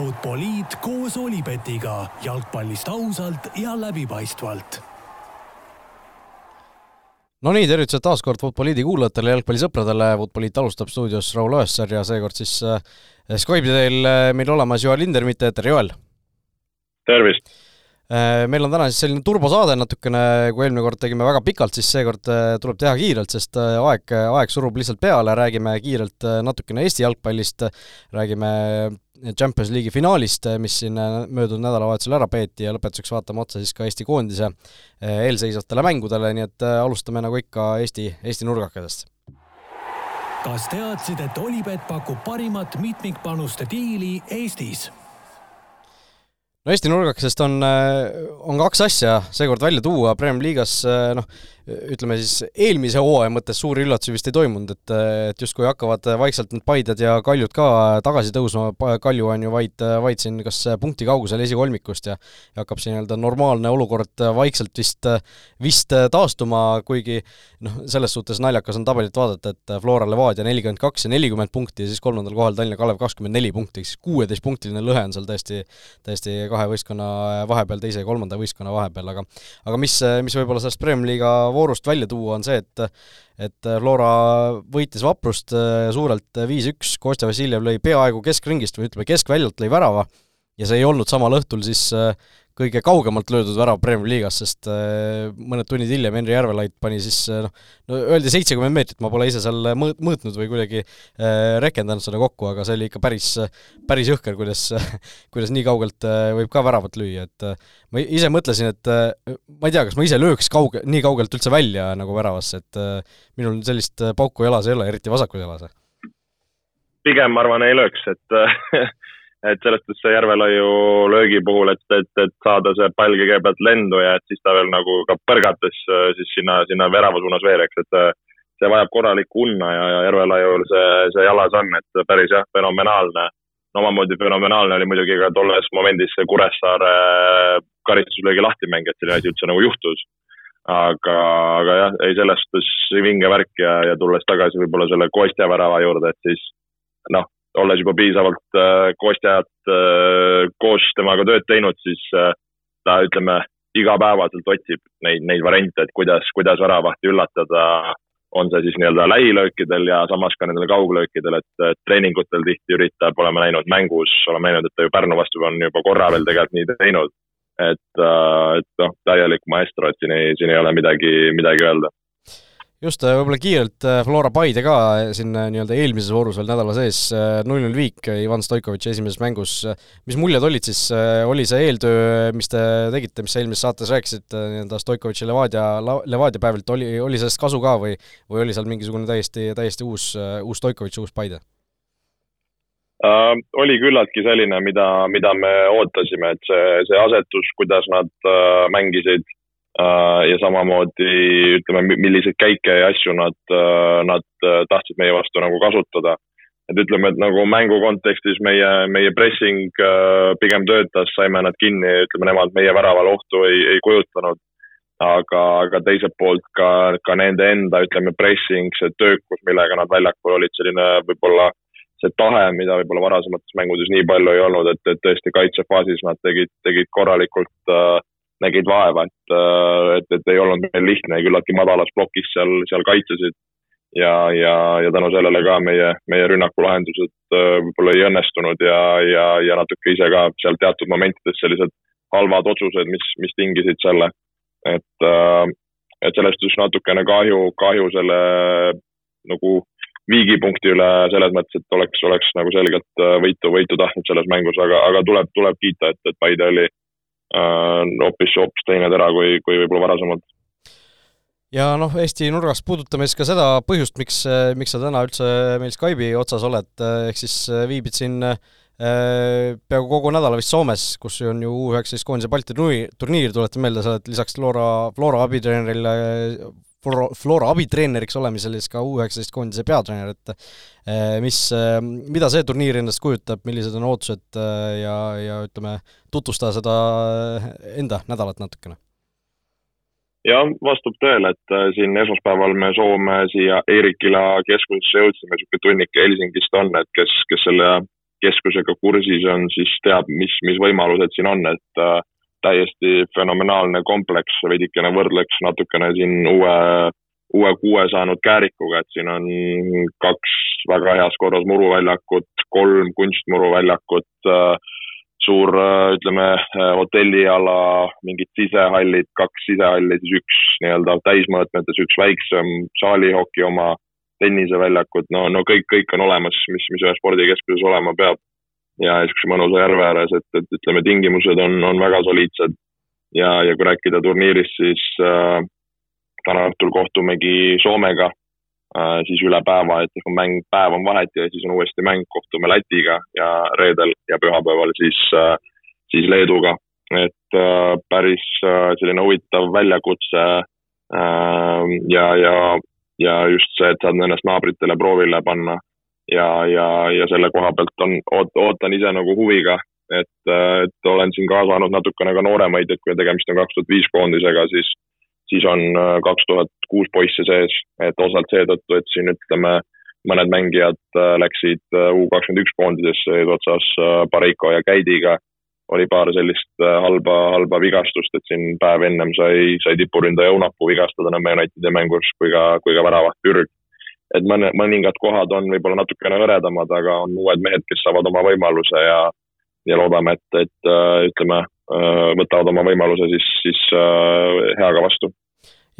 Futboliit koos Olipetiga jalgpallist ausalt ja läbipaistvalt. Nonii, tervitused taas kord Futboliidi kuulajatele, jalgpallisõpradele, Futboliit alustab stuudios Raul Õessar ja seekord siis äh, Skype'i teel äh, meil olemas Joel Lindermitte, tere Joel! tervist! Äh, meil on täna siis selline turbosaade natukene, kui eelmine kord tegime väga pikalt, siis seekord tuleb teha kiirelt, sest aeg, aeg surub lihtsalt peale, räägime kiirelt natukene Eesti jalgpallist, räägime Champions League'i finaalist, mis siin äh, möödunud nädalavahetusel ära peeti ja lõpetuseks vaatame otsa siis ka Eesti koondise äh, eelseisvatele mängudele, nii et äh, alustame nagu ikka Eesti, Eesti nurgakadest. kas teadsid, et Olipet pakub parimat mitmikpanuste diili Eestis? No Eesti nurgakesest on, on kaks asja seekord välja tuua, Premium liigas noh, ütleme siis eelmise hooaja mõttes suuri üllatusi vist ei toimunud, et, et justkui hakkavad vaikselt need Paided ja Kaljud ka tagasi tõusma, Kalju on ju vaid, vaid siin kas punkti kaugusel esikolmikust ja ja hakkab see nii-öelda normaalne olukord vaikselt vist, vist taastuma, kuigi noh, selles suhtes naljakas on tabelit vaadata, et Flora Levadia nelikümmend kaks ja nelikümmend punkti ja siis kolmandal kohal Tallinna Kalev kakskümmend neli punkti, ehk siis kuueteistpunktiline lõhe on seal täiesti, täiesti kahe võistkonna vahepeal, teise ja kolmanda võistkonna vahepeal, aga aga mis, mis võib-olla sellest Premium-liiga voorust välja tuua, on see, et et Flora võitis Vaprust äh, suurelt viis-üks, Kostja Vassiljev lõi peaaegu keskringist või ütleme, keskväljalt lõi värava ja see ei olnud samal õhtul siis äh, kõige kaugemalt löödud värav Premier League'as, sest äh, mõned tunnid hiljem Henri Järvelait pani siis äh, noh, no öeldi seitsekümmend meetrit, ma pole ise seal mõõt-, mõõtnud või kuidagi äh, rehkendanud seda kokku, aga see oli ikka päris, päris jõhker, kuidas, kuidas nii kaugelt võib ka väravat lüüa, et ma ise mõtlesin, et ma ei tea, kas ma ise lööks kauge-, nii kaugelt üldse välja nagu väravasse, et minul sellist pauku jalas ei ole, eriti vasakus jalas. pigem ma arvan, ei lööks, et et selles suhtes see Järvelaiu löögi puhul, et, et, et saada see pall kõigepealt lendu ja et siis ta veel nagu ka põrgates äh, siis sinna, sinna värava suunas veel, eks, et äh, see vajab korralikku unna ja, ja Järvelaiul see, see jalas on, et päris jah, fenomenaalne. no omamoodi fenomenaalne oli muidugi ka tolles momendis see Kuressaare karistuslöögi lahtimäng, et selline asi üldse nagu juhtus. aga, aga jah, ei selles suhtes vinge värk ja, ja tulles tagasi võib-olla selle Kostja värava juurde, et siis noh olles juba piisavalt äh, Kostjat äh, koos temaga tööd teinud, siis äh, ta ütleme, igapäevaselt otsib neid, neid variante, et kuidas, kuidas väravahti üllatada. on see siis nii-öelda lähilöökidel ja samas ka nendel kauglöökidel, et treeningutel tihti üritab, oleme näinud mängus, oleme näinud, et ta ju Pärnu vastu on juba korra veel tegelikult nii teinud. et, et noh, täielik maestro, et siin ei, siin ei ole midagi, midagi öelda just, äh, võib-olla kiirelt äh, Flora Paide ka äh, siin nii-öelda eelmises voorus veel nädala sees, null-null viik Ivan Stoikovitši esimeses mängus, mis muljed olid siis, oli see eeltöö, mis te tegite, mis sa eelmises saates rääkisite nii-öelda Stoikovitši Levadia, Levadia päevilt, oli, oli sellest kasu ka või, või oli seal mingisugune täiesti, täiesti uus, uus Stoikovitš, uus Paide? Uh, oli küllaltki selline, mida, mida me ootasime, et see, see asetus, kuidas nad uh, mängisid Äh, ja samamoodi ütleme, milliseid käike ja asju nad, äh, nad äh, tahtsid meie vastu nagu kasutada. et ütleme, et nagu mängu kontekstis meie, meie pressing pigem töötas, saime nad kinni, ütleme nemad meie väravale ohtu ei, ei kujutanud. aga, aga teiselt poolt ka, ka nende enda, ütleme, pressing, see töökus, millega nad väljakul olid, selline võib-olla see tahe, mida võib-olla varasemates mängudes nii palju ei olnud, et, et tõesti kaitsefaasis nad tegid, tegid korralikult äh, nägid vaeva, et, äh, et, et ei olnud meil lihtne, küllaltki madalas plokis seal, seal kaitsesid. ja, ja, ja tänu sellele ka meie, meie rünnakulahendused äh, võib-olla ei õnnestunud ja, ja, ja natuke ise ka seal teatud momentides sellised halvad otsused, mis, mis tingisid selle. et, äh, et sellest just natukene kahju, kahju selle nagu viigipunkti üle selles mõttes, et oleks, oleks nagu selgelt võitu, võitu tahtnud selles mängus, aga, aga tuleb, tuleb kiita, et, et Paide oli hoopis, hoopis teine tera kui, kui võib-olla varasemalt. ja noh, Eesti nurgast puudutame siis ka seda põhjust, miks, miks sa täna üldse meil Skype'i otsas oled, ehk siis viibid siin peaaegu kogu nädala vist Soomes, kus on ju U19 koondise Balti turniir, tuletan meelde, sa oled lisaks Flora, Flora abitreenerile Flora, Flora abitreeneriks olemisel siis ka U19 koondise peatreener, et eh, mis, eh, mida see turniir endast kujutab, millised on ootused eh, ja, ja ütleme, tutvusta seda enda nädalat natukene. jah, vastab tõele, et siin esmaspäeval me Soome siia Eerikila keskusesse jõudsime, niisugune tunnik Helsingist on, et kes, kes selle keskusega kursis on, siis teab, mis, mis võimalused siin on, et äh, täiesti fenomenaalne kompleks, veidikene võrdleks natukene siin uue, uue kuue saanud Käärikuga, et siin on kaks väga heas korras muruväljakut, kolm kunstmuruväljakut äh,, suur, äh, ütleme, äh, hotelliala, mingid sisehallid, kaks sisehalli, siis üks nii-öelda täismõõtmetes, üks väiksem saalihoki oma, tenniseväljakud, no, no kõik, kõik on olemas, mis, mis ühes spordikeskuses olema peab. Ja niisuguse mõnusa järve ääres, et, et ütleme, tingimused on, on väga soliidsed. ja, ja kui rääkida turniirist, siis äh, täna õhtul kohtumegi Soomega äh,, siis üle päeva, et kui mäng, päev on vahet ja siis on uuesti mäng, kohtume Lätiga ja reedel ja pühapäeval siis äh,, siis Leeduga. et äh, päris äh, selline huvitav väljakutse äh, ja, ja ja just see, et saad ennast naabritele proovile panna. Ja, ja, ja selle koha pealt on, oot-, ootan ise nagu huviga, et, et olen siin kaasanud natukene ka nooremaid, et kui tegemist on kaks tuhat viis koondisega, siis, siis on äh, kaks tuhat kuus poisse sees, et osalt seetõttu, et siin ütleme, mõned mängijad äh, läksid äh, U kakskümmend üks koondisesse eesotsas Pareiko ja Käidiga oli paar sellist halba, halba vigastust, et siin päev ennem sai, sai tipuründaja Õunapuu vigastada Nõmme Unitedi mängus kui ka, kui ka väravaht Pürg. Et mõne, mõningad kohad on võib-olla natukene hõredamad, aga on uued mehed, kes saavad oma võimaluse ja, ja loodame, et, et äh, ütleme, äh, võtavad oma võimaluse siis, siis heaga vastu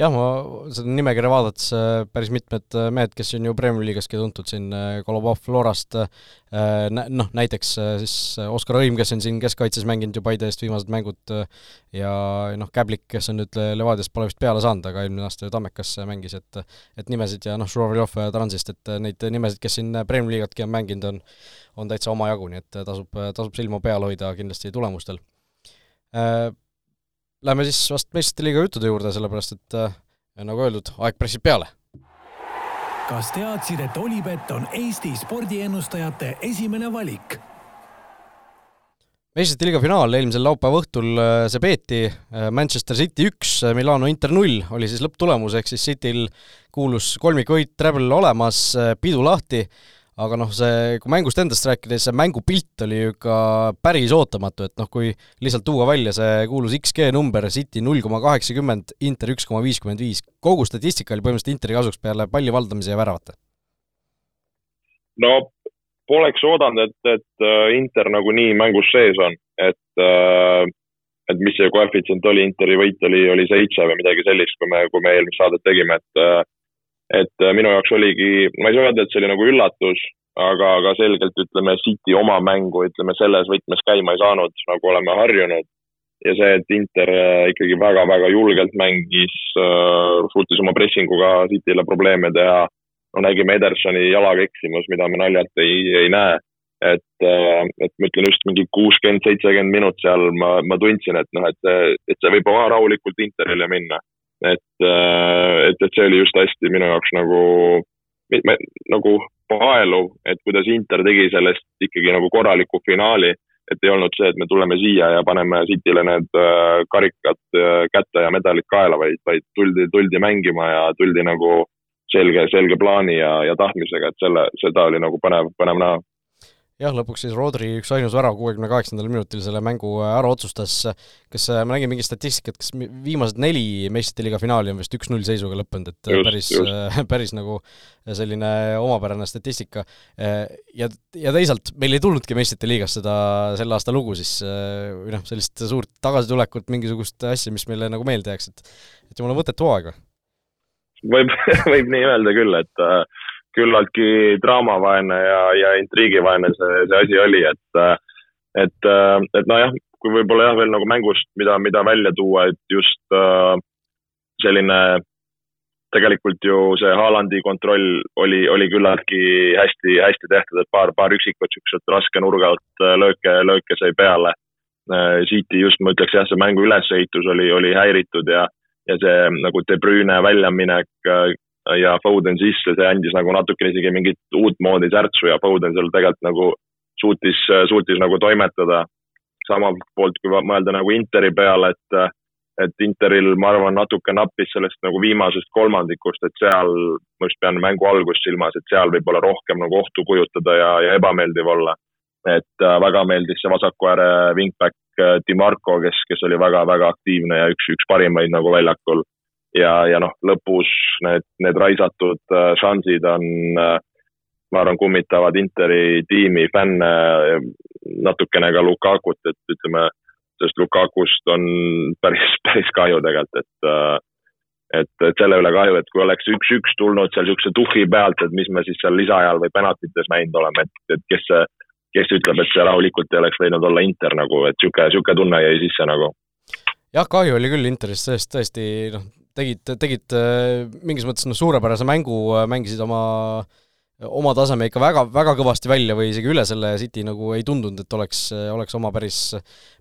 jah, ma seda nimekirja vaadates äh, päris mitmed äh, mehed, kes on ju Premiumi liigaski tuntud siin, äh, Kolobov Florast, noh, näiteks siis Oskar Õim, kes on siin keskkaitses mänginud ju Paide eest viimased mängud ja noh, Käblik, kes on nüüd Levadiast pole vist peale saanud, aga eelmine aasta ju Tammekas mängis, et et nimesid ja noh, Žuravljov Transist, et neid nimesid, kes siin Premiumi liigatki on mänginud, on on täitsa omajagu, nii et tasub, tasub silma peal hoida kindlasti tulemustel Lähme siis vast meistrite liiga juttude juurde, sellepärast et äh, nagu öeldud, aeg pressib peale. kas teadsid, et Olipet on Eesti spordiennustajate esimene valik? meistrite liiga finaal eelmisel laupäeva õhtul äh, see peeti, äh, Manchester City üks, äh, Milano Inter null oli siis lõpptulemus, ehk siis Cityl kuulus kolmikvõit treble olemas, pidu lahti aga noh, see, kui mängust endast rääkides, see mängupilt oli ju ka päris ootamatu, et noh, kui lihtsalt tuua välja see kuulus XG number, City null koma kaheksakümmend, Inter üks koma viiskümmend viis, kogu statistika oli põhimõtteliselt Interi kasuks peale palli valdamise ja väravate. no poleks oodanud, et, et äh, Inter nagunii mängus sees on, et äh, et mis see koefitsient oli, Interi võit oli, oli seitse või midagi sellist, kui me, kui me eelmist saadet tegime, et äh, et äh, minu jaoks oligi, ma ei saa öelda, et see oli nagu üllatus, aga, aga selgelt ütleme, City oma mängu, ütleme, selles võtmes käima ei saanud, nagu oleme harjunud. ja see, et Inter äh, ikkagi väga-väga julgelt mängis äh,, suutis oma pressinguga Cityle probleeme teha. no nägime Edersoni jalaga eksimus, mida me naljalt ei, ei näe. et, et ma ütlen just mingi kuuskümmend, seitsekümmend minut seal ma, ma tundsin, et noh, et et see võib rahulikult Interile minna et, äh, et, et see oli just hästi minu jaoks nagu, nagu paeluv, et kuidas Inter tegi sellest ikkagi nagu korraliku finaali, et ei olnud see, et me tuleme siia ja paneme Cityle need äh, karikad äh, kätte ja medalid kaela, vaid, vaid tuldi, tuldi mängima ja tuldi nagu selge, selge plaani ja, ja tahtmisega, et selle, seda oli nagu põnev, põnev näha jah, lõpuks siis Rodri üks ainus värav kuuekümne kaheksandal minutil selle mängu äh, ära otsustas. kas äh, ma nägin mingit statistikat, kas viimased neli meistrite liiga finaali on vist üks-null seisuga lõppenud, et äh, just, päris, päris nagu selline omapärane statistika. ja, ja teisalt meil ei tulnudki meistrite liigas seda selle aasta lugu siis või noh, sellist suurt tagasitulekut, mingisugust asja, mis meile nagu meelde jääks, et et jumala mõttetu hooaeg. võib, võib nii öelda küll, et äh, küllaltki draamavaene ja, ja intriigivaene see, see asi oli, et, et, et nojah, kui võib-olla jah, veel nagu mängust, mida, mida välja tuua, et just selline tegelikult ju see Haalandi kontroll oli, oli küllaltki hästi, hästi tehtud, et paar, paar üksikut siukest raske nurga alt lööke, lööke sai peale. City just ma ütleks jah, see mängu ülesehitus oli, oli häiritud ja, ja see nagu De Bruyne väljaminek ja Foden sisse, see andis nagu natukene isegi mingit uut moodi särtsu ja Foden seal tegelikult nagu suutis, suutis nagu toimetada. samalt poolt, kui mõelda nagu Interi peale, et, et Interil, ma arvan, natuke nappis sellest nagu viimasest kolmandikust, et seal, ma just pean mängu algust silmas, et seal võib-olla rohkem nagu ohtu kujutada ja, ja ebameeldiv olla. et äh, väga meeldis see vasaku ääre wingback äh, Dimarco, kes, kes oli väga-väga aktiivne ja üks, üks parimaid nagu väljakul. Ja, ja noh, lõpus need, need raisatud äh, šansid on, ma arvan, kummitavad Interi tiimi fänne, natukene ka Lukakut, et ütleme, sest Lukakust on päris, päris kahju tegelikult, et et, et selle üle kahju, et kui oleks üks-üks tulnud seal niisuguse tuhhi pealt, et mis me siis seal lisaajal või penaltites näinud oleme, et, et kes see kes ütleb, et see rahulikult ei oleks võinud olla Inter nagu, et niisugune, niisugune tunne jäi sisse nagu. jah, kahju oli küll Interist, sest tõesti noh, tegid, tegid äh, mingis mõttes noh, suurepärase mängu, äh, mängisid oma oma taseme ikka väga, väga kõvasti välja või isegi üle selle City nagu ei tundunud, et oleks, oleks oma päris,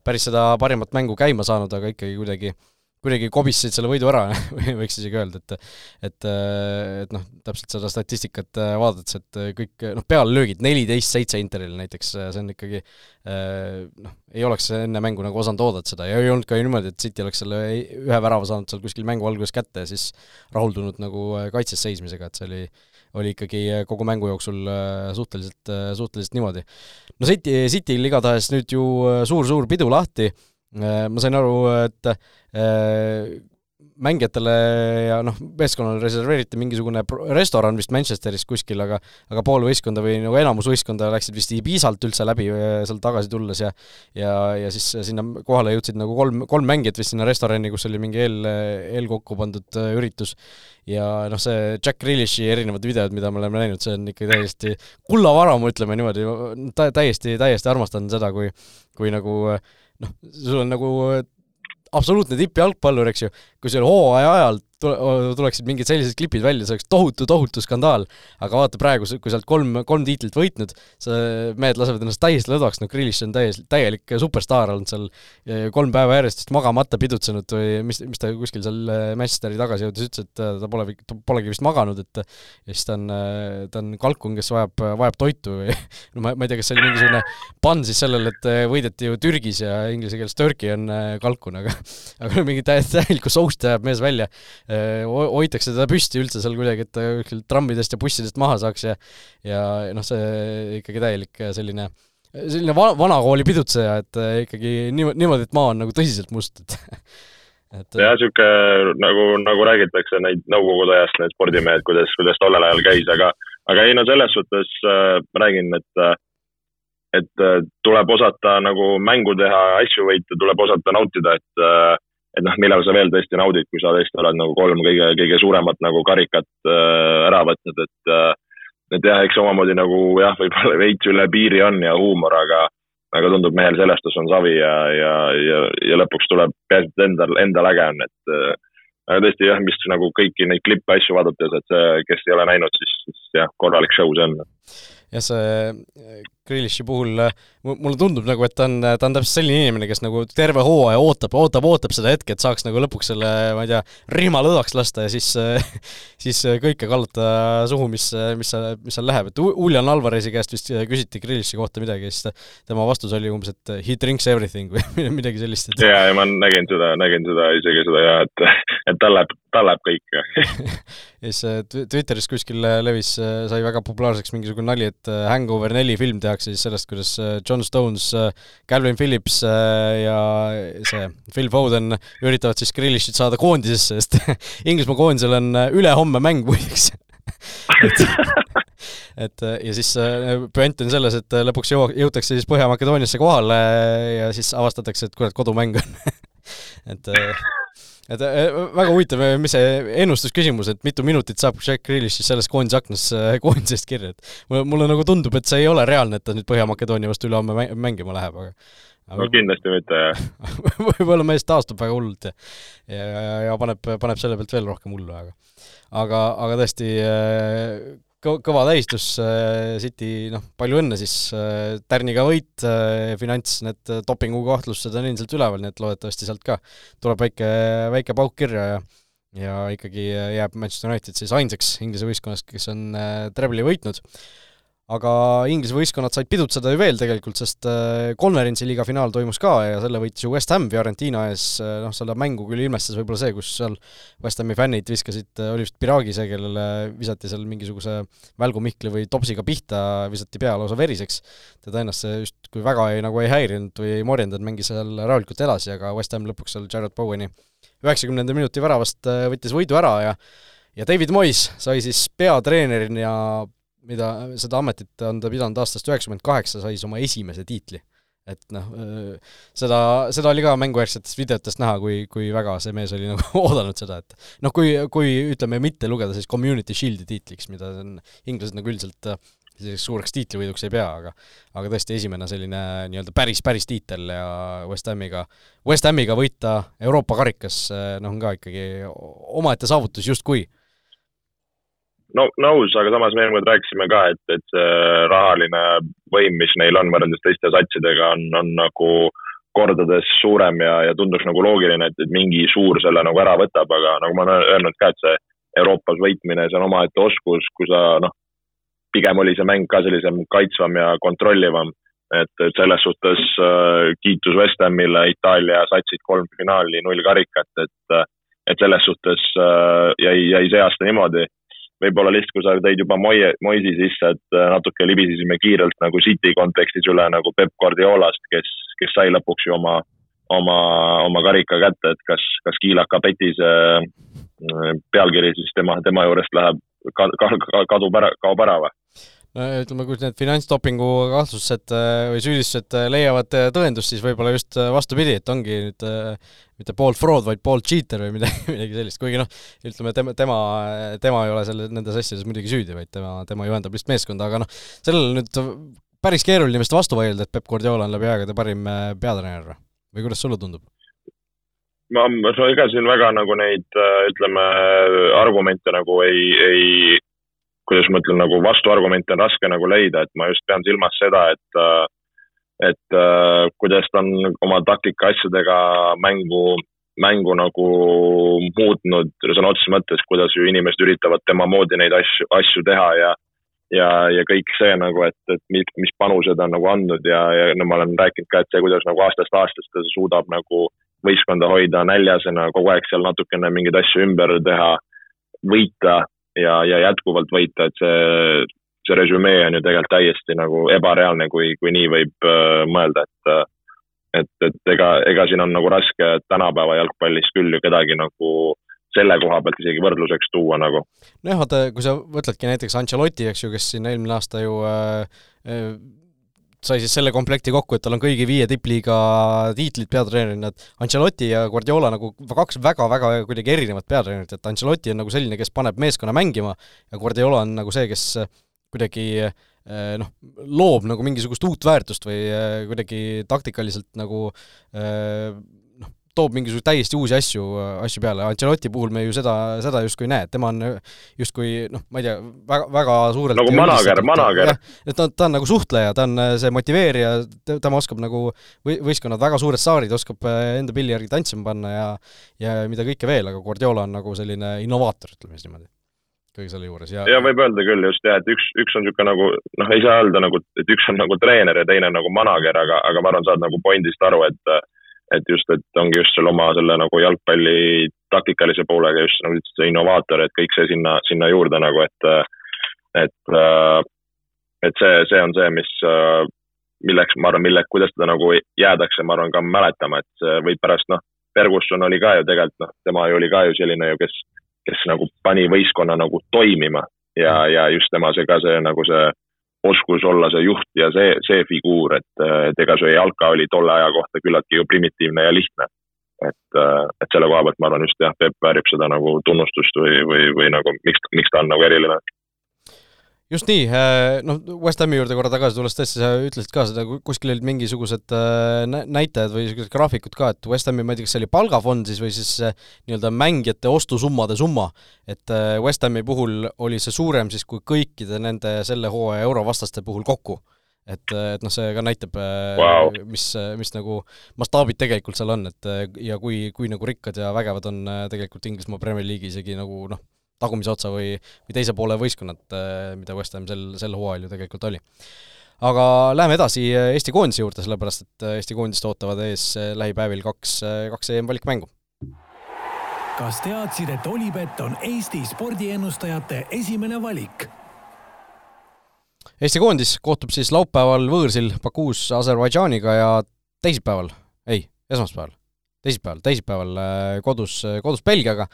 päris seda parimat mängu käima saanud, aga ikkagi kuidagi äh, kuidagi kobistasid selle võidu ära võiks isegi öelda, et et, et noh, täpselt seda statistikat äh, vaadates, et kõik noh, peallöögid neliteist seitse Interil näiteks, see on ikkagi äh, noh, ei oleks enne mängu nagu osanud oodata seda. Ja ei olnud ka niimoodi, et City oleks selle ühe värava saanud seal kuskil mängu alguses kätte ja siis rahuldunud nagu äh, kaitses seismisega, et see oli oli ikkagi kogu mängu jooksul suhteliselt, suhteliselt niimoodi. no City, Cityl igatahes nüüd ju suur-suur pidu lahti. Äh, ma sain aru, et äh, mängijatele ja noh, meeskonnale reserveeriti mingisugune restoran vist Manchesteris kuskil, aga aga pool võistkonda või nagu enamus võistkonda läksid vist Ibizalt üldse läbi äh, sealt tagasi tulles ja ja, ja siis sinna kohale jõudsid nagu kolm, kolm mängijat vist sinna restorani, kus oli mingi eel, eelkokku pandud üritus. ja noh, see Jack Grealishi erinevad videod, mida me oleme näinud, see on ikka täiesti kullavaramu, ütleme niimoodi, täiesti, täiesti armastan seda, kui kui nagu äh, noh, sul on nagu absoluutne tippjalgpallur, eks ju, kui seal hooaja ajal tule, tuleksid mingid sellised klipid välja, see oleks tohutu, tohutu skandaal. aga vaata praegu, kui sa oled kolm, kolm tiitlit võitnud, sa, mehed lasevad ennast täiesti lõdvaks, no Grealish on täiesti, täielik superstaar olnud seal kolm päeva järjest vist magamata pidutsenud või mis, mis ta kuskil seal äh, Manchesteri tagasi jõudes ütles, et äh, ta pole, ta polegi vist maganud, et ja siis ta on, äh, ta on kalkun, kes vajab, vajab toitu või no ma, ma ei tea, kas see oli mingisugune pann siis sellele, et võideti ju Türgis ja inglise keeles Turkey on kalkun, aga aga mingi täieliku soust ajab mees välja. Äh, hoitakse teda püsti üldse seal kuidagi, et ta kuskilt trammidest ja bussidest maha saaks ja ja noh, see ikkagi täielik selline selline va-, vanakooli pidutseja, et äh, ikkagi niimoodi, niimoodi, et maa on nagu tõsiselt must, et et jah, niisugune nagu, nagu räägitakse neid nõukogude ajast, need spordimehed, kuidas, kuidas tollel ajal käis, aga aga ei no selles suhtes äh, ma räägin, et äh, et äh, tuleb osata nagu mängu teha, asju võita, tuleb osata nautida, et äh, et noh, millal sa veel tõesti naudid, kui sa tõesti oled nagu kolm kõige, kõige suuremat nagu karikat äh, ära võtnud, et äh, et jah, eks omamoodi nagu jah, võib-olla veits üle piiri on ja huumor, aga aga tundub mehel sellest on savi ja, ja, ja, ja lõpuks tuleb, peaasi, et endal, endal äge on, et äh, aga tõesti jah, mis nagu kõiki neid klippe, asju vaadates, et see, kes ei ole näinud, siis, siis jah, korralik show see on. jah, see Grealishi puhul äh, mulle tundub nagu, et ta on, ta on täpselt selline inimene, kes nagu terve hooaja ootab, ootab, ootab seda hetke, et saaks nagu lõpuks selle, ma ei tea, rihma lõdvaks lasta ja siis, siis kõike kallata suhu, mis, mis, mis seal läheb, et Julian Alvarezi käest vist küsiti Grealishi kohta midagi ja siis tema vastus oli umbes, et he drinks everything või midagi sellist et.... jaa, ja ma nägin seda, nägin seda isegi seda ja et, et tal läheb, tal läheb kõik. Ja siis Twitteris kuskil levis, sai väga populaarseks mingisugune nali, et Hangover neli film tehakse tehakse siis sellest, kuidas äh, John Stones, äh, Calvin Phillips äh, ja see Phil Foden üritavad siis Grillishit saada koondisesse, sest Inglismaa koondisel on ülehomme mäng muideks. Et, et ja siis püant on selles, et lõpuks jõu-, jõutakse siis Põhja-Makedooniasse kohale ja siis avastatakse, et kurat, kodumäng on et et äh, väga huvitav, äh, mis see ennustusküsimus, et mitu minutit saab Jack Grealish siis selles koondise aknas koondisest kirja, et mulle, mulle nagu tundub, et see ei ole reaalne, et ta nüüd Põhja-Makedoonia vastu ülehomme mängima läheb, aga no kindlasti mitte, jah. võib-olla mees taastub väga hullult ja ja, ja, paneb, paneb selle pealt veel rohkem hullu, aga aga, aga tõesti kõva tähistus, äh, City, noh, palju õnne siis, äh, tärniga võit, äh, finants, need dopingukahtlustused on endiselt üleval, nii et loodetavasti sealt ka tuleb väike, väike pauk kirja ja ja ikkagi jääb Manchester United siis ainsaks Inglise võistkonnast, kes on trebli võitnud. Aga Inglise võistkonnad said pidutseda ju veel tegelikult, sest konverentsi liiga finaal toimus ka ja selle võitis ju West Ham Fiorentina ees, noh, seda mängu küll ilmestas võib-olla see, kus seal West Hami fännid viskasid, oli vist Piragi see, kellele visati seal mingisuguse välgumihkli või topsiga pihta, visati pea lausa veriseks. teda ennast see justkui väga ei, nagu ei häirinud või ei morjendanud, mängis seal rahulikult edasi, aga West Ham lõpuks seal Jared Bowen'i üheksakümnenda minuti väravast võttis võidu ära ja ja David Moyes sai siis peatreenerina, mida, seda ametit on ta pidanud aastast üheksakümmend kaheksa, sai siis oma esimese tiitli. et noh, seda, seda oli ka mängujärgsetest videotest näha, kui, kui väga see mees oli nagu oodanud seda, et noh, kui, kui ütleme, mitte lugeda siis Community Shieldi tiitliks, mida on inglased nagu üldiselt selliseks suureks tiitlivõiduks ei pea, aga aga tõesti esimene selline nii-öelda päris, päris tiitel ja West Hamiga, West Hamiga võita Euroopa karikas, noh, on ka ikkagi omaette saavutus justkui no nõus, aga samas me eelmine kord rääkisime ka, et, et see rahaline võim, mis neil on võrreldes teiste satsidega, on, on nagu kordades suurem ja, ja tunduks nagu loogiline, et, et mingi suur selle nagu ära võtab, aga nagu ma olen öelnud ka, et see Euroopas võitmine, see on omaette oskus, kui sa noh, pigem oli see mäng ka sellisem kaitsvam ja kontrollivam. et, et selles suhtes äh, kiitus West Hamile, Itaalia satsid kolm finaali, null karikat, et, et selles suhtes äh, jäi, jäi see aasta niimoodi võib-olla lihtsalt, kui sa tõid juba Moie, Moisi sisse, et äh, natuke libisesime kiirelt nagu City kontekstis üle nagu Peep Guardiolast, kes, kes sai lõpuks ju oma, oma, oma karika kätte, et kas, kas Kiilaka Petis äh, pealkiri siis tema, tema juurest läheb, kadub ära, kaob ära või? No ütleme, kui need finantsdopingu kahtlustused äh, või süüdistused äh, leiavad äh, tõendust, siis võib-olla just vastupidi, et ongi nüüd mitte pool fraud, vaid pool cheater või midagi, midagi sellist, kuigi noh, ütleme tema, tema, tema ei ole selle, nendes asjades muidugi süüdi, vaid tema, tema juhendab lihtsalt meeskonda, aga noh, sellele nüüd päris keeruline vist vastu vaielda, et Peep Guardiola on läbi aegade parim peatreener või kuidas sulle tundub? ma, ega siin väga nagu neid, ütleme, argumente nagu ei, ei kuidas ma ütlen, nagu vastuargumente on raske nagu leida, et ma just pean silmas seda, et äh, et äh, kuidas ta on oma taktika asjadega mängu, mängu nagu muutnud sõna otseses mõttes, kuidas ju inimesed üritavad tema moodi neid asju, asju teha ja ja, ja kõik see nagu, et, et mis, mis panuse ta on nagu andnud ja, ja no ma olen rääkinud ka, et see, kuidas nagu aastast aastast ta suudab nagu võistkonda hoida näljasena, kogu aeg seal natukene mingeid asju ümber teha, võita ja, ja jätkuvalt võita, et see, see resümee on ju tegelikult täiesti nagu ebareaalne, kui, kui nii võib äh, mõelda, et äh, et, et ega, ega siin on nagu raske tänapäeva jalgpallis küll ju kedagi nagu selle koha pealt isegi võrdluseks tuua nagu. nojah, vaata, kui sa võtadki näiteks Ancelotti, eks ju, kes siin eelmine aasta ju äh, äh sai siis selle komplekti kokku, et tal on kõigi viie tippliiga tiitlid peatreenerina, et Ancelotti ja Guardiola nagu kaks väga-väga kuidagi erinevat peatreenerit, et Ancelotti on nagu selline, kes paneb meeskonna mängima ja Guardiola on nagu see, kes kuidagi eh, noh, loob nagu mingisugust uut väärtust või eh, kuidagi taktikaliselt nagu eh, toob mingisuguseid täiesti uusi asju, asju peale, Ancelotti puhul me ju seda, seda justkui ei näe, et tema on justkui noh, ma ei tea, väga, väga suurelt nagu manager, manager. et ta, ta on nagu suhtleja, ta on äh, see motiveerija, tema oskab nagu või-, võistkonnad, väga suured saarid, oskab äh, enda pilli järgi tantsima panna ja ja mida kõike veel, aga Guardiola on nagu selline innovaator, ütleme siis niimoodi. Kõige selle juures. Ja ja võib öelda küll just jah, et üks, üks on niisugune nagu noh, ei saa öelda nagu, et üks on nagu treener ja teine nagu manager, aga, aga ma arvan, saad nagu pointist aru, et et just, et ongi just seal oma selle nagu jalgpalli taktikalise poolega just nagu ütlesid, see innovaator, et kõik see sinna, sinna juurde nagu, et, et, et see, see on see, mis, milleks, ma arvan, mille, kuidas teda nagu jäädakse, ma arvan, ka mäletama, et võib pärast noh, Ferguson oli ka ju tegelikult noh, tema ju oli ka ju selline ju, kes, kes nagu pani võistkonna nagu toimima ja, ja just tema see ka see nagu see oskus olla see juht ja see, see figuur, et, et ega see jalka oli tolle aja kohta küllaltki ju primitiivne ja lihtne. et, et selle koha pealt ma arvan just jah, Peep väärib seda nagu tunnustust või, või, või nagu miks, miks ta on nagu eriline just nii, äh, noh, West Hami juurde korra tagasi tulles, tõesti, sa ütlesid ka seda, kuskil olid mingisugused äh, näitajad või niisugused graafikud ka, et West Hami, ma ei tea, kas see oli palgafond siis või siis nii-öelda mängijate ostusummade summa, et äh, West Hami puhul oli see suurem siis kui kõikide nende selle hooaja eurovastaste puhul kokku et, et noh, see ka näitab wow., mis, mis nagu mastaabid tegelikult seal on, et ja kui, kui nagu rikkad ja vägevad on tegelikult Inglismaa Premier League'i isegi nagu noh, tagumise otsa või, või teise poole võistkonnad, mida West Ham sel, sel hooajal ju tegelikult oli. aga läheme edasi Eesti koondise juurde, sellepärast et Eesti koondist ootavad ees lähipäevil kaks, kaks EM-valikmängu kas teadsid, et Olipet on Eesti spordiennustajate esimene valik? Eesti koondis kohtub siis laupäeval võõrsil Bakuus Aserbaidžaaniga ja teisipäeval, ei, esmaspäeval, teisipäeval, teisipäeval äh, kodus, kodus Belgiaga.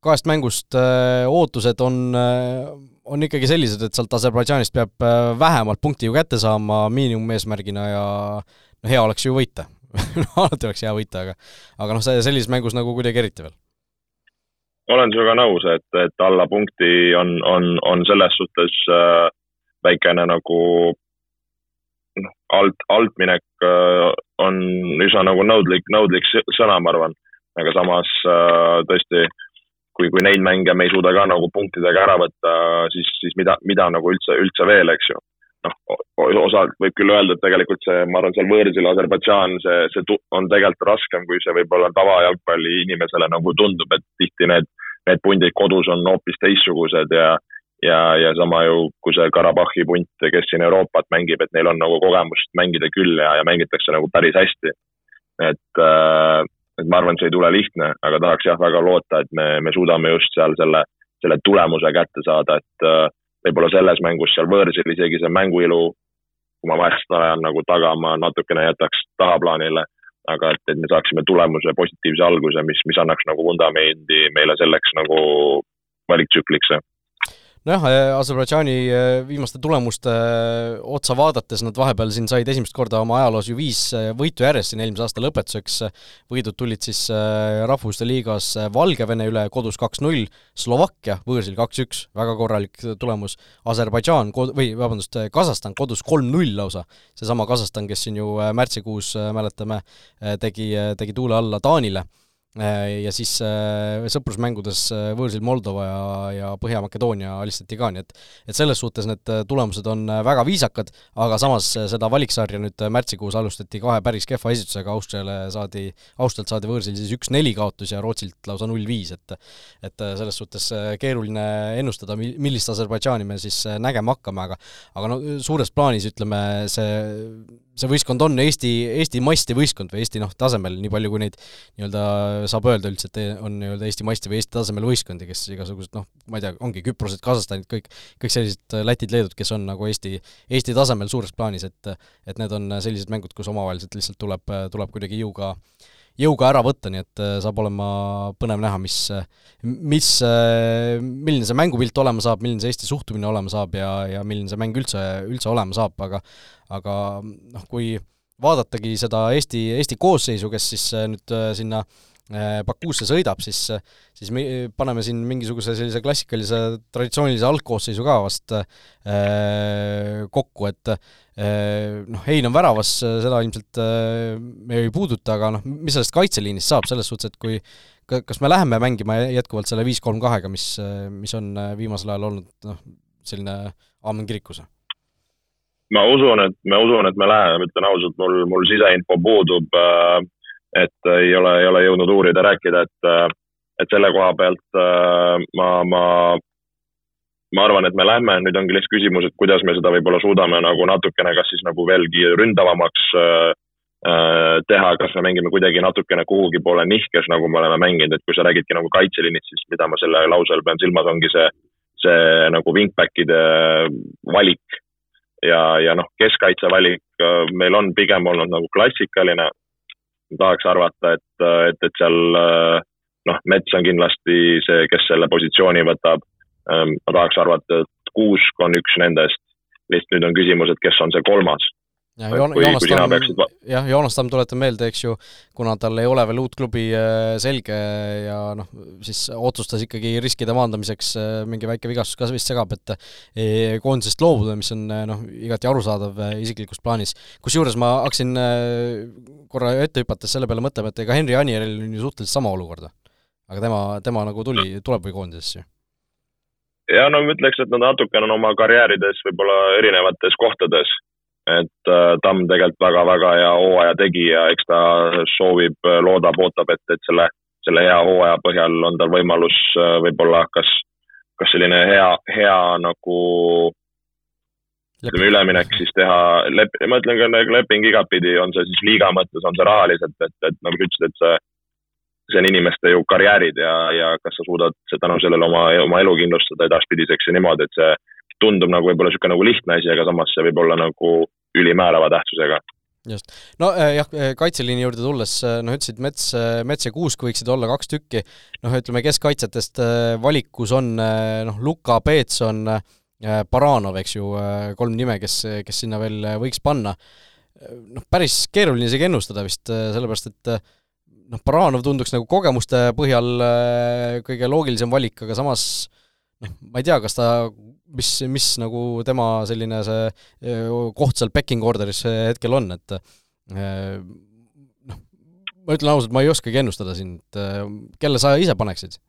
Äh, kahest mängust äh, ootused on, on ikkagi sellised, et sealt Aserbaidžaanist peab vähemalt punkti ju kätte saama miinimumeesmärgina ja no hea oleks ju võita alati oleks hea võita, aga aga noh, see sellises mängus nagu kuidagi eriti veel olen sinuga nõus, et, et alla punkti on, on, on selles suhtes äh, väikene nagu noh, alt, altminek äh, on üsna nagu nõudlik, nõudlik sõna, ma arvan. aga samas äh, tõesti, kui, kui neid mänge me ei suuda ka nagu punktidega ära võtta, siis, siis mida, mida nagu üldse, üldse veel, eks ju noh, osa võib küll öelda, et tegelikult see, ma arvan, seal võõrsil Aserbaidžaan, see, see on tegelikult raskem, kui see võib-olla tavajalgpalli inimesele nagu tundub, et tihti need need pundid kodus on hoopis teistsugused ja, ja, ja sama ju, kui see Karabahhi punt, kes siin Euroopat mängib, et neil on nagu kogemust mängida küll ja, ja mängitakse nagu päris hästi. et, äh, et ma arvan, et see ei tule lihtne, aga tahaks jah väga loota, et me, me suudame just seal selle, selle tulemuse kätte saada, et äh, võib-olla selles mängus seal võõrsil isegi see mänguilu, kui ma vahest ajan nagu taga, ma natukene jätaks tahaplaanile aga et, et me saaksime tulemuse, positiivse alguse, mis, mis annaks nagu vundamendi meile selleks nagu valiktsükliks nojah, äh, Aserbaidžaani äh, viimaste tulemuste äh, otsa vaadates nad vahepeal siin said esimest korda oma ajaloos ju viis võitu järjest siin eelmise aasta lõpetuseks, võidud tulid siis Rahvuste Liigas Valgevene üle kodus kaks-null, Slovakkia võõrsil kaks-üks, väga korralik tulemus, Aserbaidžaan kod-, või vabandust, Kasahstan kodus kolm-null lausa, seesama Kasahstan, kes siin ju märtsikuus, mäletame, tegi, tegi tuule alla Taanile ja siis äh, sõprusmängudes äh, võõrsil Moldova ja, ja Põhja-Makedoonia alistati ka, nii et et selles suhtes need tulemused on väga viisakad, aga samas seda valiksarja nüüd märtsikuus alustati kahe päris kehva esitusega, Austriale saadi, Austrialt saadi võõrsil siis üks-neli kaotus ja Rootsilt lausa null-viis, et et selles suhtes keeruline ennustada, mi-, millist Aserbaidžaani me siis nägema hakkame, aga aga no suures plaanis ütleme, see see võistkond on Eesti, Eesti masti võistkond või Eesti noh, tasemel, nii palju kui neid nii-öelda saab öelda üldse, et on nii-öelda Eesti masti või Eesti tasemel võistkondi, kes igasugused noh, ma ei tea, ongi Küprosed, Kasahstanid, kõik, kõik sellised Lätid, Leedud, kes on nagu Eesti, Eesti tasemel suures plaanis, et et need on sellised mängud, kus omavaheliselt lihtsalt tuleb, tuleb kuidagi jõuga jõuga ära võtta, nii et saab olema põnev näha, mis, mis, milline see mängupilt olema saab, milline see Eesti suhtumine olema saab ja, ja milline see mäng üldse, üldse olema saab, aga aga noh, kui vaadatagi seda Eesti, Eesti koosseisu, kes siis äh, nüüd äh, sinna äh, Bakuusse sõidab, siis, siis me paneme siin mingisuguse sellise klassikalise traditsioonilise algkoosseisu ka vast äh, kokku, et äh, noh, Hein on väravas, seda ilmselt äh, me ei puuduta, aga noh, mis sellest kaitseliinist saab, selles suhtes, et kui kas me läheme mängima jätkuvalt selle viis-kolm kahega, mis, mis on viimasel ajal olnud noh, selline aamen kirikus? ma usun, et, ma usun, et me läheme, ütlen ausalt, mul, mul siseinfo puudub. Äh, et ei ole, ei ole jõudnud uurida, rääkida, et, äh, et selle koha pealt äh, ma, ma, ma arvan, et me lähme, nüüd ongi lihtsalt küsimus, et kuidas me seda võib-olla suudame nagu natukene, kas siis nagu veelgi ründavamaks teha, kas me mängime kuidagi natukene kuhugi poole nihkes, nagu me oleme mänginud, et kui sa räägidki nagu kaitseliinist, siis mida ma selle lause all pean silmas, ongi see, see nagu wingback'ide valik ja, ja noh, keskkaitse valik äh, meil on pigem olnud nagu klassikaline. Tahaks arvata, et, et, et seal noh, Mets on kindlasti see, kes selle positsiooni võtab. Ma tahaks arvata, et Kuusk on üks nendest. lihtsalt nüüd on küsimus, et kes on see kolmas jah, Joon-, Joonas Tamm, jah, Joonas Tamm, tuletan meelde, eks ju, kuna tal ei ole veel uut klubi äh, selge ja noh, siis otsustas ikkagi riskide maandamiseks, äh, mingi väike vigastus ka vist segab, et äh, koondisest loobuda, mis on noh, igati arusaadav isiklikus plaanis. kusjuures ma hakkasin korra ette hüpates selle peale mõtlema, et ega Henri Anieril on ju suhteliselt sama olukord. aga tema, tema nagu tuli, tuleb või koondisesse? ja no ma ütleks, et nad natukene on oma karjäärides võib-olla erinevates kohtades et äh, Tamm tegelikult väga-väga hea hooaja tegi ja eks ta soovib, loodab, ootab, et, et selle, selle hea hooaja põhjal on tal võimalus võib-olla kas, kas selline hea, hea nagu ütleme, üleminek siis teha, lep-, ma ütlen ka nagu leping igatpidi, on see siis liiga mõttes, on see rahaliselt, et, et nagu sa ütlesid, et see, see on inimeste ju karjäärid ja, ja kas sa suudad tänu sellele oma, oma elu kindlustada edaspidiseks ja niimoodi, et see tundub nagu võib-olla niisugune nagu lihtne asi, aga samas see võib olla nagu ülimäärava tähtsusega. Just, no äh, jah, äh, kaitseliini juurde tulles, äh, noh, ütlesid Mets, Mets ja Kuusk võiksid olla kaks tükki, noh, ütleme keskkaitsjatest valikus on noh, Luka, Peetson äh,, Äh, Baranov, eks ju, äh, kolm nime, kes, kes sinna veel äh, võiks panna. noh, päris keeruline isegi ennustada vist, sellepärast et noh, Baranov tunduks nagu kogemuste põhjal kõige loogilisem valik, aga samas noh, ma ei tea, kas ta, mis, mis nagu tema selline see koht seal pecking order'is hetkel on, et noh, ma ütlen ausalt, ma ei oskagi ennustada siin, et kelle sa ise paneksid?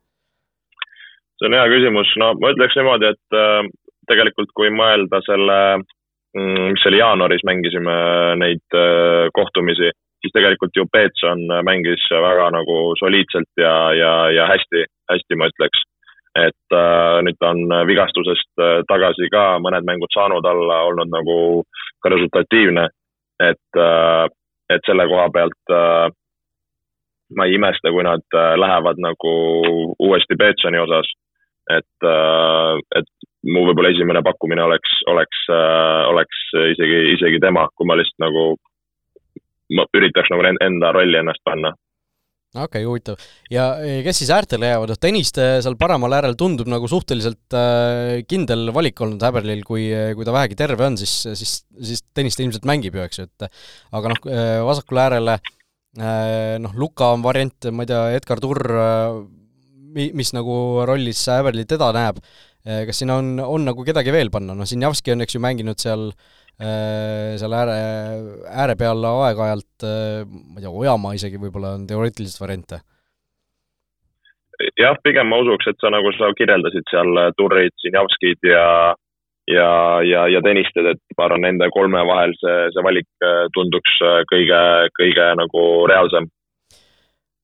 see on hea küsimus, no ma ütleks niimoodi, et tegelikult, kui mõelda selle, mm, mis oli jaanuaris, mängisime neid äh, kohtumisi, siis tegelikult ju Peetson mängis väga nagu soliidselt ja, ja, ja hästi, hästi ma ütleks. Et äh, nüüd ta on vigastusest äh, tagasi ka mõned mängud saanud alla, olnud nagu ka resultatiivne. et äh,, et selle koha pealt äh, ma ei imesta, kui nad äh, lähevad nagu uuesti Peetsoni osas et, äh, et mu võib-olla esimene pakkumine oleks, oleks, äh, oleks isegi, isegi tema, kui ma lihtsalt nagu, ma üritaks nagu enda rolli ennast panna okei okay,, huvitav. ja kes siis äärtele jäävad, noh Tõniste seal paremal äärel tundub nagu suhteliselt äh, kindel valik olnud Häberlil, kui, kui ta vähegi terve on, siis, siis, siis Tõniste ilmselt mängib ju, eks ju, et aga noh, vasakule äärele noh, Luka on variant, ma ei tea, Edgar Turr, mis nagu rollis Häberli teda näeb kas siin on, on nagu kedagi veel panna, noh Sinjavski on eks ju mänginud seal äh, seal ääre, ääre peal aeg-ajalt, äh, ma ei tea, Ojamaa isegi võib-olla on teoreetiliselt variante? jah, pigem ma usuks, et sa nagu sa kirjeldasid seal Turrid, Sinjavskid ja ja, ja, ja Tõnisted, et ma arvan, nende kolme vahel see, see valik tunduks kõige, kõige nagu reaalsem Äh,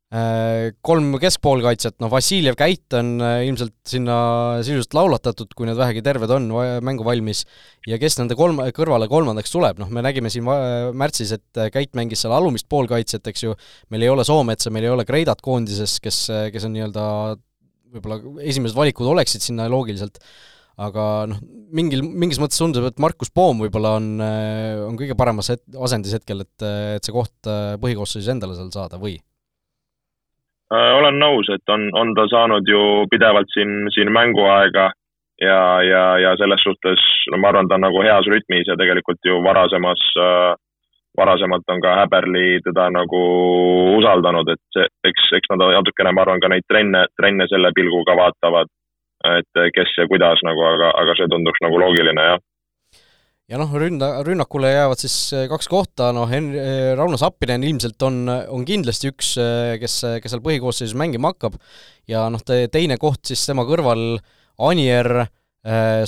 kolm keskpoolkaitset, noh Vassiljev Käit on äh, ilmselt sinna sisuliselt laulatatud, kui need vähegi terved on, mängu valmis, ja kes nende kolm, kõrvale kolmandaks tuleb, noh me nägime siin märtsis, et äh, Käit mängis seal alumist poolkaitset, eks ju, meil ei ole Soometsa, meil ei ole Kreidat koondises, kes, kes on nii-öelda võib-olla esimesed valikud oleksid sinna loogiliselt, aga noh, mingil, mingis mõttes tundub, et Markus Poom võib-olla on, on kõige paremas het-, asendis hetkel, et, et see koht põhikoosseisus endale seal saada või? Äh, olen nõus, et on, on ta saanud ju pidevalt siin, siin mänguaega ja, ja, ja selles suhtes no ma arvan, ta on nagu heas rütmis ja tegelikult ju varasemas äh,, varasemalt on ka Häberli teda nagu usaldanud, et see, eks, eks nad natukene, ma arvan, ka neid trenne, trenne selle pilguga vaatavad, et kes ja kuidas nagu, aga, aga see tunduks nagu loogiline, jah ja noh, ründa, rünnakule jäävad siis äh, kaks kohta, noh, Hen-, äh, Rauno Sappinen ilmselt on, on kindlasti üks, kes, kes seal põhikoosseisus mängima hakkab. Ja noh, teine koht siis tema kõrval Anier,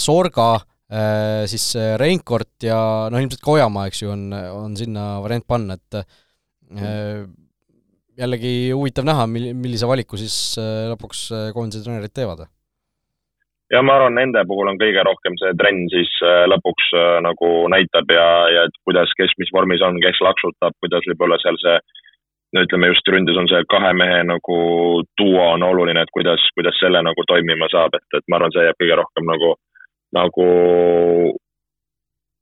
Sorga, siis Reinkord ja noh, ilmselt ka Ojamaa, eks ju, on, on sinna variant panna, et jällegi huvitav näha, mil-, millise valiku siis lõpuks koondise treenerid teevad ja ma arvan, nende puhul on kõige rohkem see trenn siis äh, lõpuks äh, nagu näitab ja, ja et kuidas, kes mis vormis on, kes laksutab, kuidas võib-olla seal see no ütleme just ründes on see kahe mehe nagu duo on oluline, et kuidas, kuidas selle nagu toimima saab, et, et ma arvan, see jääb kõige rohkem nagu, nagu öö,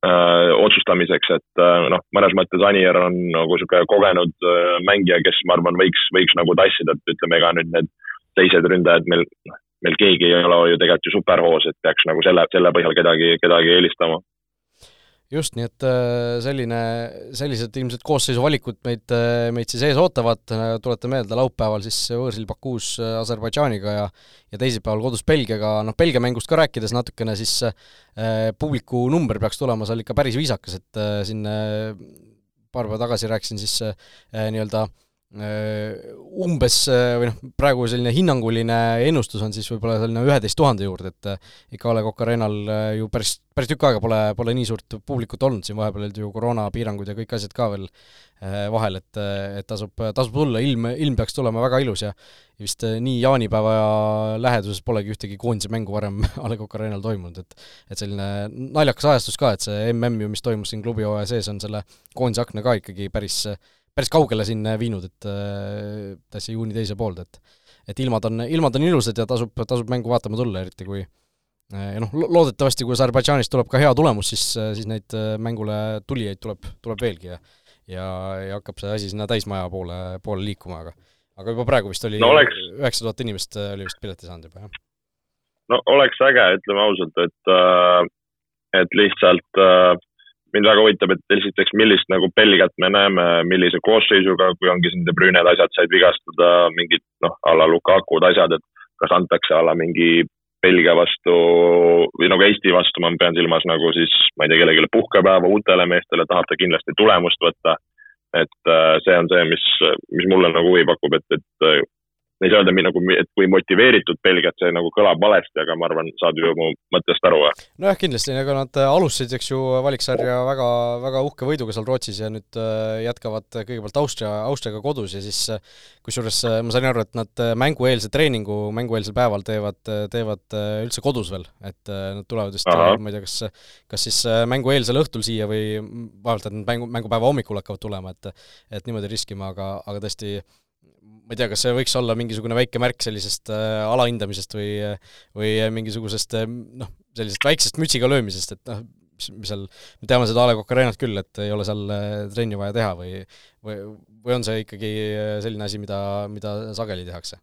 äh, otsustamiseks, et noh, mõnes mõttes Anier on nagu niisugune kogenud öö, mängija, kes ma arvan, võiks, võiks nagu tassida, et ütleme, ega nüüd need teised ründajad meil, noh, meil keegi ei ole ju tegelikult ju superhoos, et peaks nagu selle, selle põhjal kedagi, kedagi eelistama. just, nii et äh, selline, sellised ilmselt koosseisu valikud meid, äh, meid siis ees ootavad, tuletan meelde, laupäeval siis võõrsil Bakuus äh, Aserbaidžaaniga ja ja teisipäeval kodus Belgiaga, noh Belgia mängust ka rääkides natukene, siis äh, publiku number peaks tulema seal ikka päris viisakas, et äh, siin äh, paar päeva tagasi rääkisin siis äh, nii-öelda umbes või noh, praegu selline hinnanguline ennustus on siis võib-olla selline üheteist tuhande juurde, et ikka A Le Coq Arena'l ju päris, päris tükk aega pole, pole nii suurt publikut olnud, siin vahepeal olid ju koroonapiirangud ja kõik asjad ka veel vahel, et, et tasub, tasub tulla, ilm, ilm peaks tulema väga ilus ja vist nii jaanipäeva läheduses polegi ühtegi koondise mängu varem A Le Coq Arena'l toimunud, et et selline naljakas ajastus ka, et see MM ju, mis toimus siin klubihooaja sees, on selle koondise akna ka ikkagi päris päris kaugele siin viinud, et täitsa juuni teise poolde, et et ilmad on, ilmad on ilusad ja tasub, tasub mängu vaatama tulla, eriti kui ja noh, loodetavasti, kui Aserbaidžaanist tuleb ka hea tulemus, siis, siis neid mängule tulijaid tuleb, tuleb veelgi ja ja, ja hakkab see asi sinna täismaja poole, poole liikuma, aga aga juba praegu vist oli üheksa no tuhat inimest oli vist pileti saanud juba, jah? no oleks äge, ütleme ausalt, et et lihtsalt äh, mind väga huvitab, et esiteks, millist nagu Belgiat me näeme, millise koosseisuga, kui ongi siin De Brüned asjad said vigastada, mingid noh, a la Lukakud asjad, et kas antakse a la mingi Belgia vastu või nagu Eesti vastu, ma pean silmas nagu siis, ma ei tea, kellelegi puhkepäeva uutele meestele, tahab ta kindlasti tulemust võtta. et äh, see on see, mis, mis mulle nagu huvi pakub, et, et ei saa öelda nagu, et kui motiveeritud Belgiat, see nagu kõlab valesti, aga ma arvan, saad ju mu mõttest aru. nojah, kindlasti, ega nad alustasid, eks ju, valiksarja väga, väga uhke võiduga seal Rootsis ja nüüd äh, jätkavad kõigepealt Austria, Austriaga kodus ja siis äh, kusjuures äh, ma sain aru, et nad mängueelse treeningu mängueelsel päeval teevad, teevad üldse kodus veel, et nad tulevad vist, ma ei tea, kas kas siis mängueelsel õhtul siia või vaevalt, et nad mängu, mängupäeva hommikul hakkavad tulema, et et niimoodi riskima, aga, aga tõesti ma ei tea, kas see võiks olla mingisugune väike märk sellisest äh, alahindamisest või või mingisugusest äh, noh, sellisest väiksest mütsiga löömisest, et noh, seal, me teame seda A Le Coq Arena't küll, et ei ole seal äh, trenni vaja teha või või, või on see ikkagi äh, selline asi, mida, mida sageli tehakse?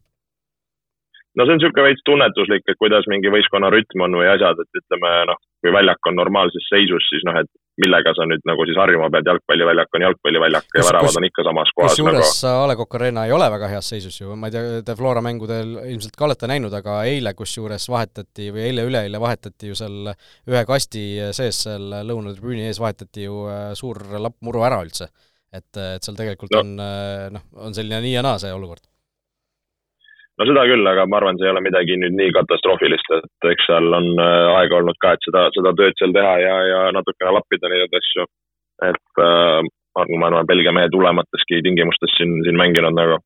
no see on niisugune veits tunnetuslik, et kuidas mingi võistkonna rütm on või asjad, et ütleme noh, kui väljak on normaalses seisus, siis noh, et millega sa nüüd nagu siis harjuma pead, jalgpalliväljak on jalgpalliväljak ja väravad on ikka samas kohas. kusjuures nagu... A Le Coq Arena ei ole väga heas seisus ju, ma ei tea, te Flora mängudel ilmselt ka olete näinud, aga eile kusjuures vahetati või eile-üleeile vahetati ju seal ühe kasti sees, seal lõunatribüüni ees vahetati ju äh, suur lapp muru ära üldse. et, et seal tegelikult no. on äh, noh, on selline nii ja naa see olukord no seda küll, aga ma arvan, see ei ole midagi nüüd nii katastroofilist, et eks seal on äh, aega olnud ka, et seda, seda tööd seal teha ja, ja natukene lappida neid asju. et äh, ma arvan, Belgia mehed hulemateski tingimustes siin, siin mänginud nagu.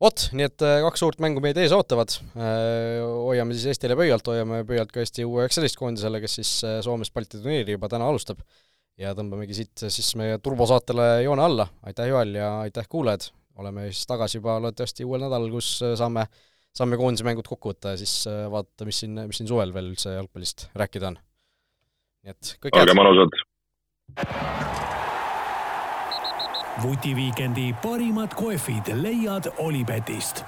vot, nii et äh, kaks suurt mängu meid ees ootavad. Äh, hoiame siis Eestile pöialt, hoiame pöialt ka Eesti U üheksateist koondisele, kes siis Soomes Balti turniiri juba täna alustab. ja tõmbamegi siit siis meie turbosaatele joone alla. aitäh, Joel, ja aitäh, kuulajad! Oleme siis tagasi juba loodetavasti uuel nädalal, kus äh, saame, saame koondise mängud kokku võtta ja siis äh, vaadata, mis siin, mis siin suvel veel üldse jalgpallist rääkida on. nii et kõik head! olge mõnusad! vutiviikendi parimad kohvid leiad Olipetist